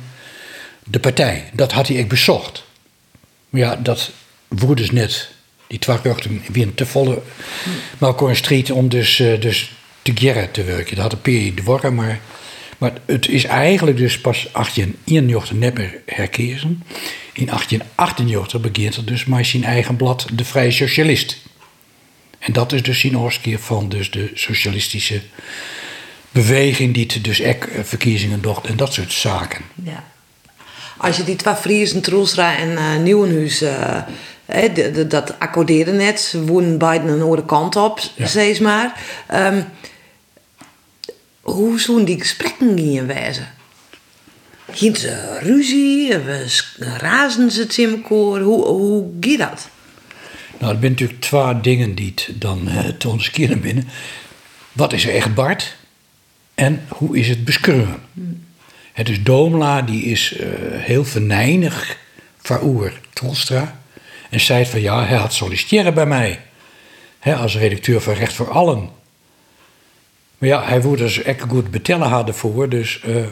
de partij. Dat had hij echt bezocht. Maar ja, dat wordt dus net. Die twee weer te volle Malcolm Street om dus, uh, dus te gerren te werken. Dat had een periode worden, maar maar het is eigenlijk dus pas 1891 net meer herkezen. In 1888 begint er dus met zijn eigen blad De Vrije Socialist. En dat is dus zijn oorskeer van dus de socialistische beweging die dus ook eh, verkiezingen docht en dat soort zaken. Ja. Als je die twee Friesen, Troelstra en uh, Nieuwenhuis, uh, dat accordeerde net, ze woonden beiden een andere kant op, ja. zeg maar. Um, hoe zo'n die gesprekken gingen wijzen? Ging ze ruzie? Razen ze het in elkaar? Hoe, hoe gaat dat? Nou, er zijn natuurlijk twee dingen die het dan uh, te ons keren binnen. Wat is er echt Bart? En hoe is het beschreven? Het is Domla, die is uh, heel venijnig voor Tolstra. En zei van ja, hij had solliciteren bij mij. als redacteur van Recht voor Allen. Maar ja, hij wordt dus echt goed betellen hadden voor. Dus uh,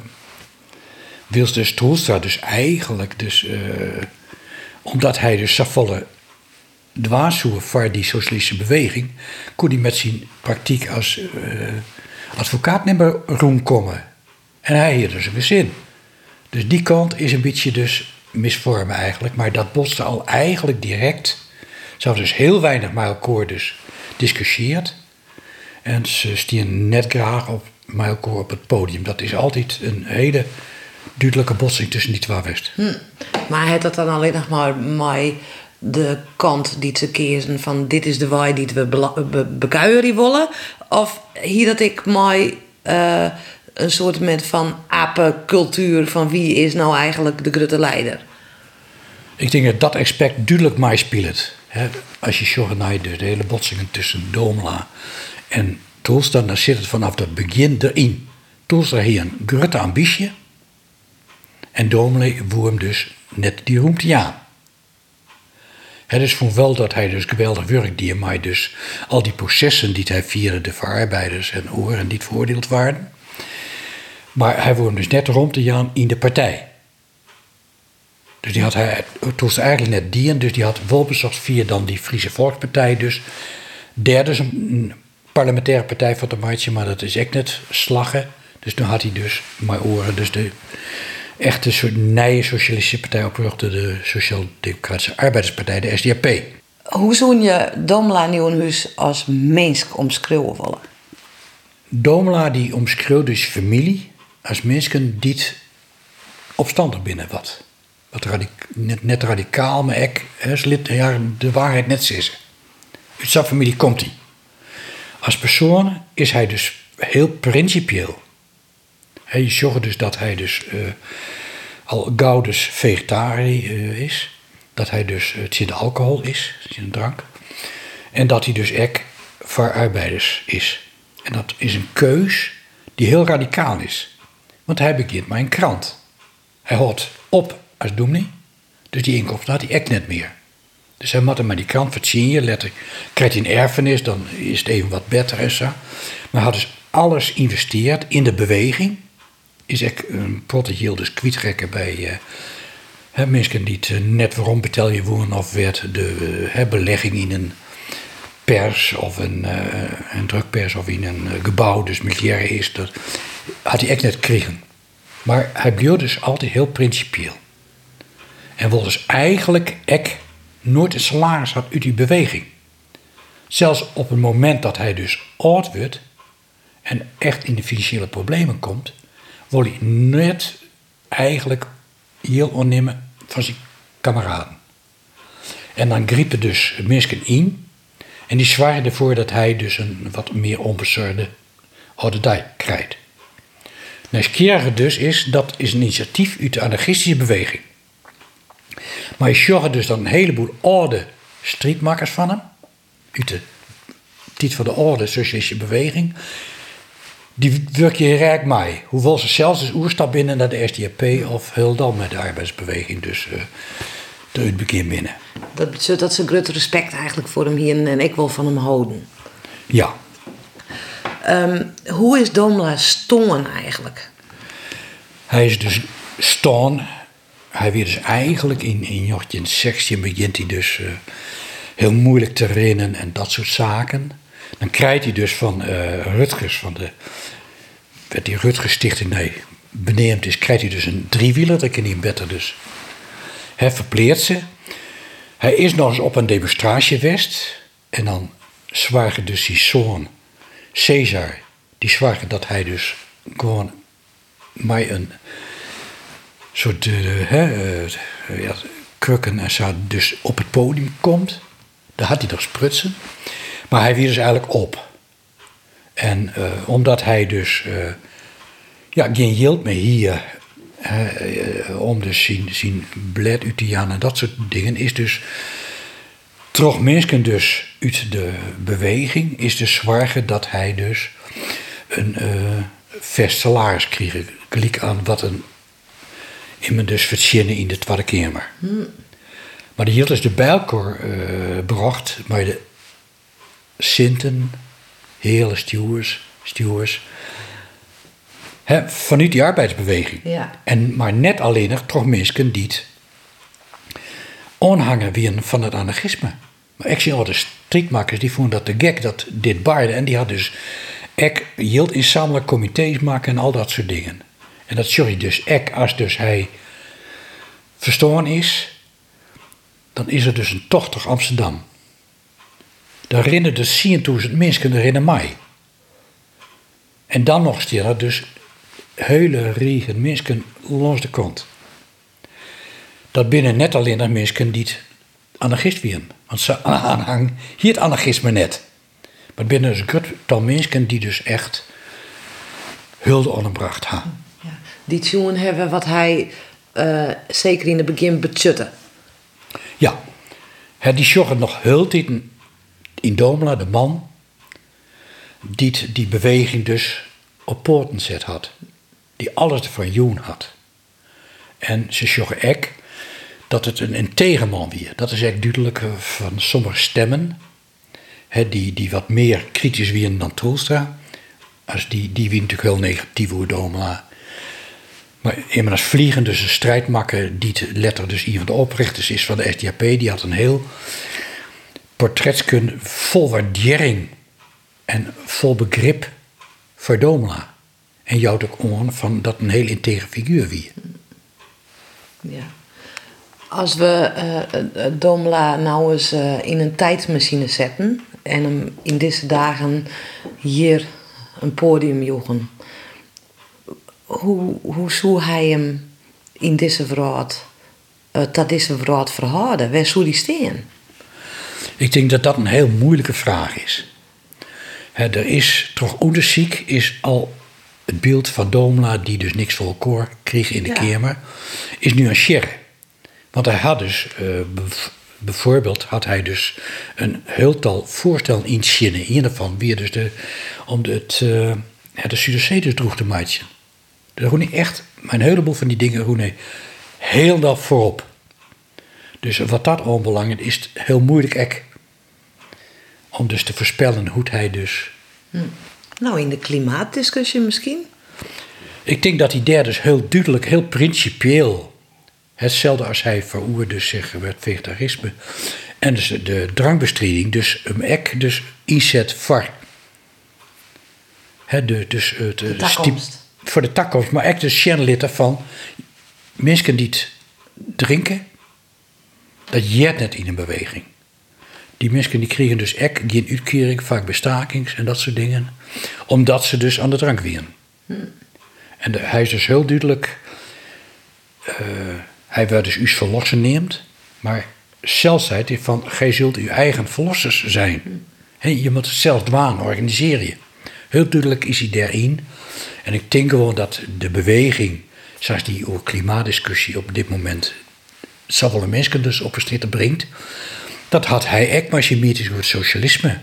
Wils dus Troelstra dus eigenlijk dus... Uh, omdat hij dus volle dwaashoer voor die socialistische beweging... kon hij met zijn praktijk als uh, advocaat niet meer rondkomen. En hij hier dus een zin. Dus die kant is een beetje dus misvormen eigenlijk. Maar dat botste al eigenlijk direct. Ze hadden dus heel weinig met elkaar dus discussieerd. En ze stieren net graag op elkaar op het podium. Dat is altijd een hele duidelijke botsing tussen die twee west. Hm. Maar het dat dan alleen nog maar mij de kant die te kiezen van dit is de waai die we be bekuieren willen? Of hier dat ik mij uh, een soort met van apencultuur van wie is nou eigenlijk de grote leider? Ik denk dat dat aspect duidelijk mij speelt. Als je zorgt naar de hele botsingen tussen Domla en Toelstra, dan zit het vanaf het begin erin. Toelstra hier een grote ambitie. En Domele woer hem dus net die roemte aan. Het is van wel dat hij dus geweldig werk die mij dus al die processen die hij vierde, de verarbeiders en oren die veroordeeld waren. Maar hij woonde dus net rond de Jan in de partij. Dus die had hij, toen eigenlijk net die, dus die had wel bezocht via dan die Friese Volkspartij, dus derde parlementaire partij van de Maatje, maar dat is echt net slaggen. Dus toen had hij dus, mijn oren, dus de echte soort nije socialistische partij opgericht, de Sociaal-Democratische Arbeiderspartij, de SDAP. Hoe zou je Domela Nieuwenhuis als mens omschreeuwen? Domela die omschreeuwt dus familie als mensen die opstandig binnen wat. wat net, net radicaal, maar ik, ja, de waarheid net zeggen. Uit zijn familie komt hij. Als persoon is hij dus heel principieel. Je zorgt dus dat hij dus uh, al gauw vegetariër uh, is. Dat hij dus het zin alcohol is, het zin drank. En dat hij dus ek voor arbeiders is. En dat is een keus die heel radicaal is. Want hij begint maar een krant. Hij houdt op als doemnie. Dus die inkomsten had hij echt net meer. Dus hij moet maar die krant je letterlijk. Krijgt hij een erfenis, dan is het even wat beter en zo. Maar hij had dus alles geïnvesteerd in de beweging. Is echt een protégeel dus kwijtrekken bij uh, mensen die het eh, net waarom betel je wonen of werd de uh, belegging in een pers of een, een drukpers of in een gebouw, dus militair is, dat had hij echt net gekregen. Maar hij bleef dus altijd heel principieel. En wilde dus eigenlijk nooit een salaris had uit die beweging. Zelfs op het moment dat hij dus oud wordt en echt in de financiële problemen komt, wil hij net eigenlijk heel onnemen van zijn kameraden. En dan griepen dus mensen in. En die zwaaien ervoor dat hij dus een wat meer onbezorgde oude krijgt. Nieuwsgierige dus is, dat is een initiatief uit de anarchistische beweging. Maar je zag dus dan een heleboel oude streetmakers van hem. Uit de van de oude socialistische beweging. Die werk je rijk mee. Hoewel ze zelfs dus oerstap binnen naar de SDAP of heel dan met de arbeidsbeweging. Dus uh, het begin binnen. Dat dat ze groot respect eigenlijk voor hem hier en ik wil van hem houden. Ja. Um, hoe is Domla Stoon eigenlijk? Hij is dus staan. Hij weer dus eigenlijk in, in 1916 begint hij dus uh, heel moeilijk te rennen en dat soort zaken. Dan krijgt hij dus van uh, Rutgers, van de, werd die Rutgers Stichting, nee, beneemd is, krijgt hij dus een driewieler, dat kan hij beter dus. Hij verpleert ze. Hij is nog eens op een demonstratie geweest en dan zwagen dus die zoon Caesar, die zwagen dat hij dus gewoon mij een soort uh, uh, ja, krukken en zo dus op het podium komt. Daar had hij nog sprutsen. Maar hij weer dus eigenlijk op. En uh, omdat hij dus ja, geen geld meer hier om dus zien, zien bled uit en dat soort dingen is dus toch mensen dus uit de beweging is dus zwaar dat hij dus een vast salaris kreeg. Gelijk aan wat een me dus verzinnen in de Tweede Kamer. Hmm. Maar die hield dus de bijlkor uh, bracht maar de Sinten, hele stewards, stewards hè, vanuit die arbeidsbeweging. Ja. En, maar net alleen nog toch mensen die het aanhangen wie van het anarchisme. Maar ik zie al de streetmakers die vonden dat de gek dat dit baarde. En die had dus ik hield inzamelen comité's maken en al dat soort dingen. En dat sorry dus ik als dus hij verstoren is, dan is er dus een tocht door Amsterdam. Daar rennen dus 10.000 mensen rennen mij. En dan nog er dus hele regen mensen langs de kant. Dat binnen net alleen nog mensen die het anarchist waren. Want ze aanhang hier het anarchisme net. Maar binnen een tal mensen die dus echt hulde aangebracht hebben. Ja. Die tune hebben wat hij uh, zeker in het begin betjutte. Ja, He, die zorgde nog tijd in Domela, de man, die die beweging dus op poorten zet had. Die alles van Joen had. En ze zorgen ook dat het een, een tegenman weer. Dat is echt duidelijk eh, van sommige stemmen die, die wat meer kritisch wieren dan Troelstra. Als die, die wie natuurlijk heel negatief hoe Domela. Maar iemand als Vliegen, dus een strijdmakker, die letter dus een van de oprichters is van de SDAP, die had een heel portretskunde vol waardering en vol begrip voor Domela. En jou ook on van dat een heel integere figuur wie. Ja. Als we uh, Domela nou eens in een tijdmachine zetten en hem in deze dagen hier een podium joegen. Hoe, hoe zou hij hem in deze vraag, uh, tot deze vraag verhouden? Waar zou die staan? Ik denk dat dat een heel moeilijke vraag is. er is toch onderziek is al het beeld van Domela, die dus niks voor elkaar kreeg in de ja. Kamer, is nu een sherry. Want hij had dus uh, bijvoorbeeld had hij dus een heeltal voorstellen in Chine. Een daarvan weer dus de, om het, uh, de droeg te. De Roene echt, mijn heleboel van die dingen, Roene, heel dat voorop. Dus wat dat onbelangrijk is, het heel moeilijk ek, om dus te voorspellen hoe hij dus... Hm. Nou, in de klimaatdiscussie misschien? Ik denk dat hij daar dus heel duidelijk, heel principieel Hetzelfde als hij veroerde zich het vegetarisme. En dus de drankbestrijding, dus een ek, dus inzet voor. He, de, dus het, de takkomst. Voor de takkomst, maar echt dus lid van mensen die het drinken, dat jet net in een beweging. Die mensen die kregen dus ek geen uitkering, vaak bestakings en dat soort dingen, omdat ze dus aan de drank wieren. En hij is dus heel duidelijk. Uh, hij werd dus iets verlossen neemt, maar zelfheid van gij zult uw eigen verlossers zijn. Je moet het zelf dwaan, organiseren je. Heel duidelijk is hij daarin. En ik denk gewoon dat de beweging, zoals die over klimaatdiscussie op dit moment zoveel mensen dus op een brengt, dat had hij ook maar meer over het socialisme.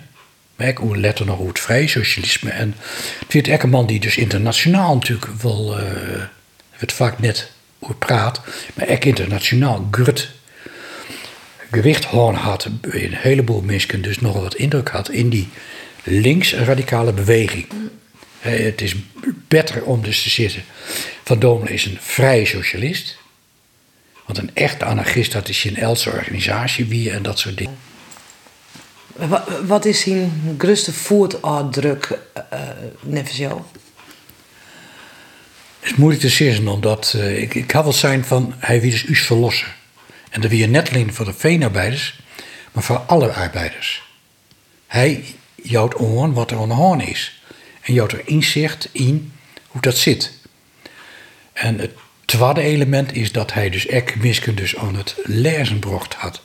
Maar hoe letter nog het vrije socialisme. En het werd een man die dus internationaal natuurlijk wel, uh, het vaak net over praat, maar ook internationaal grut gewicht had, een heleboel mensen dus nog wat indruk had in die links-radicale beweging. Het is beter om dus te zitten. Van Domelen is een vrije socialist. Want een echte anarchist, dat is een Else organisatie wie en dat soort dingen. Wat is zijn grootste voetafdruk, uh, jou? Het is moeilijk te zeggen, omdat uh, ik, ik had wel zijn van hij wil dus us verlossen. En dat weer net alleen voor de veenarbeiders, maar voor alle arbeiders. Hij jouwt aan wat er aan de is. En jouwt er inzicht in hoe dat zit. En het tweede element is dat hij dus ek misken dus aan het lezen had.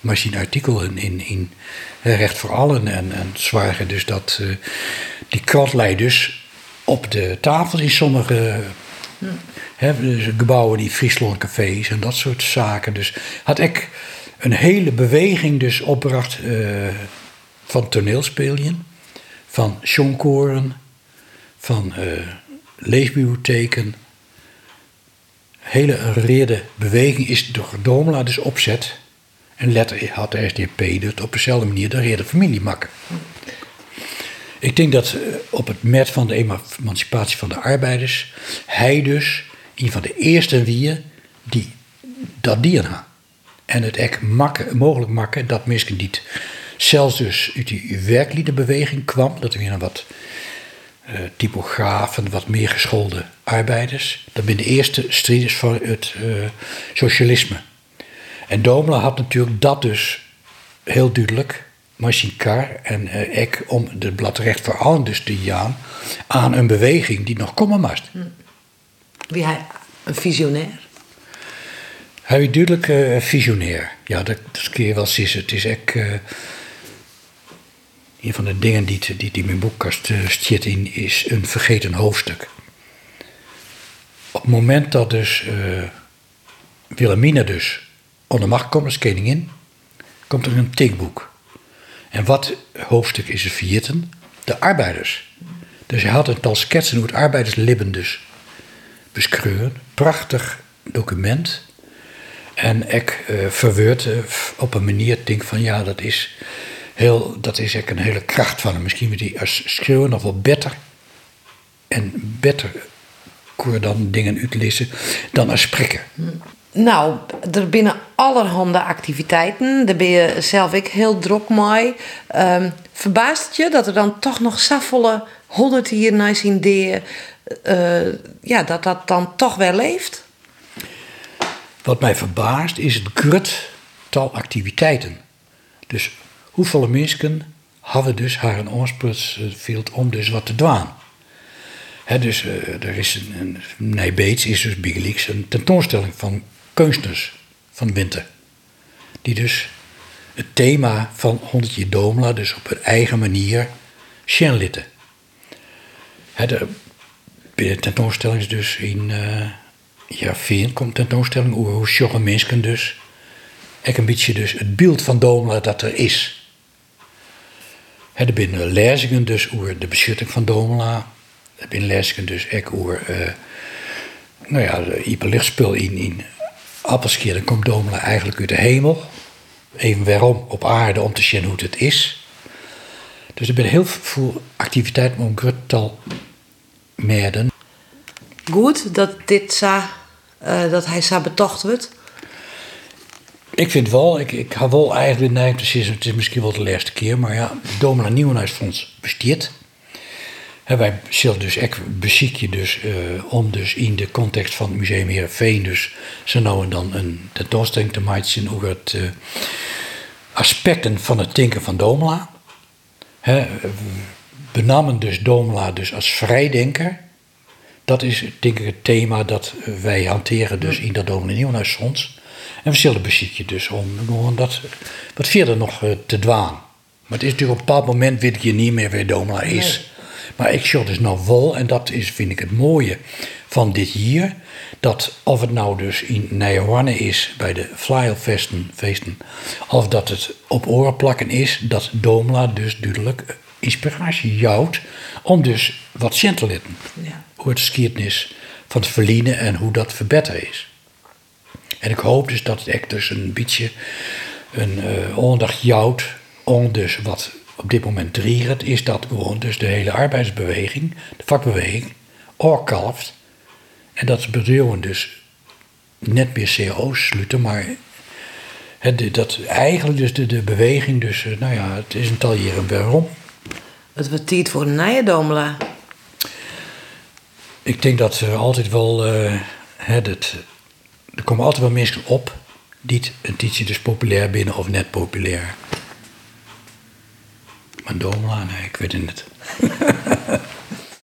Maar zijn in, in, in Recht voor Allen en, en zwagen dus dat uh, die kratlei dus op de tafels in sommige dus gebouwen die Friesland cafés en dat soort zaken. Dus had ik een hele beweging dus opgebracht uh, van toneelspelen, van shonkoren, van uh, leesbibliotheken. Hele rede beweging is door Domela dus opzet. En letter had de SDP dat op dezelfde manier de rede familie maken. Ik denk dat eh, op het met van de emancipatie van de arbeiders, hij dus een van de eerste wie die dat dieren had. En het echt makken, mogelijk maken dat mensen niet zelfs dus uit die werkliedenbeweging kwam, dat er weer een wat uh, typografen, wat meer geschoolde arbeiders. Dat ben de eerste strijders voor het uh, socialisme. En Domela had natuurlijk dat dus heel duidelijk Machine en uh, ik om het bladrecht voor allen dus te jaan aan een beweging die nog komen moest. Hm. Wie hij een visionair? Hij is duidelijk uh, visionair. Ja, dat, dat kun je wel zien. Het is echt een van de dingen die, die, die mijn boekkast zit in, is een vergeten hoofdstuk. Op het moment dat dus uh, Wilhelmina dus onder macht komt als koningin, komt er een tikboek. En wat hoofdstuk is het vierten? De arbeiders. Dus hij had een tal sketsen hoe het arbeiderslibben dus beschreven. Prachtig document. En ik uh, verweurt uh, op een manier denk van ja, dat is heel, dat is echt een hele kracht van hem. Misschien moet hij als schreeuwen nog wel beter en beter koer dan dingen uitlezen dan als spreken. Nou, er binnen allerhande activiteiten. Daar ben je zelf ik heel druk mee. Um, verbaast het je dat er dan toch nog zoveel honderd hier naar zien deer, uh, ja, dat dat dan toch wel leeft? Wat mij verbaast is het grut tal activiteiten. Dus hoeveel mensen hebben dus haar oorsprongsveld om dus wat te doen? He, dus uh, er is een, een Nijbeets is dus Big een tentoonstelling van kunstners van Winter. Die dus het thema van 100 jaar Domela dus op hun eigen manier sjenlitten. De, de tentoonstelling is dus in uh, jaar 4 komt tentoonstelling over hoe mensen dus ik een beetje dus het beeld van Domela dat er is. Er binnen lezingen dus over de beschutting van Domela. Er binnen lezingen dus ook over uh, nou ja, hyperlichtspul in, in appelskeer, dan komt Domela eigenlijk uit de hemel. Even waarom op aarde om te zien hoe het is. Dus er zijn heel veel activiteiten om Gruttal merden. Goed dat, dit sa, uh, dat hij zo betocht wordt. Ik vind wel, ik, ik ga wel eigenlijk neiging te zeggen, het is misschien wel de laatste keer, maar ja, het Domela Nieuwenhuisfonds besteedt. Wij zullen dus echt je dus uh, om dus in de context van het Museum Heerenveen dus zo nou en dan een tentoonstelling te maken over het uh, aspecten van het denken van Domela. He, benamen dus Domela dus als vrijdenker. Dat is denk ik het thema dat wij hanteren dus in dat Domela Nieuwenhuisfonds. En we zullen bezieken dus om gewoon dat wat verder nog eh, te dwaan. Maar het is natuurlijk op een bepaald moment weet je niet meer wie Domela is. Maar ik shot dus nou vol en dat is, vind ik het mooie van dit jaar. Dat of het nou dus in Nijhoorne is bij de Flyelfesten, feesten, of dat het op oren plakken is, dat Domela dus duidelijk inspiratie jouwt om dus wat zien te litten. Ja. Hoe het geschiedenis van het verliezen en hoe dat verbeterd is. En ik hoop dus dat het echt dus een beetje een uh, aandacht jouwt om dus wat op dit moment driert, is dat gewoon dus de hele arbeidsbeweging, de vakbeweging, oorkalft. En dat bedoelen dus net meer CO's sluiten, maar het, dat eigenlijk dus de, de beweging, dus eh, nou ja, het is een tal jaren waarom. Het wordt tijd voor een nieuwe Domela. Ik denk dat er altijd wel, uh, het, het, er komen altijd wel mensen op die een dus populair binnen of net populair. Maar Domela, nee, ik weet het niet.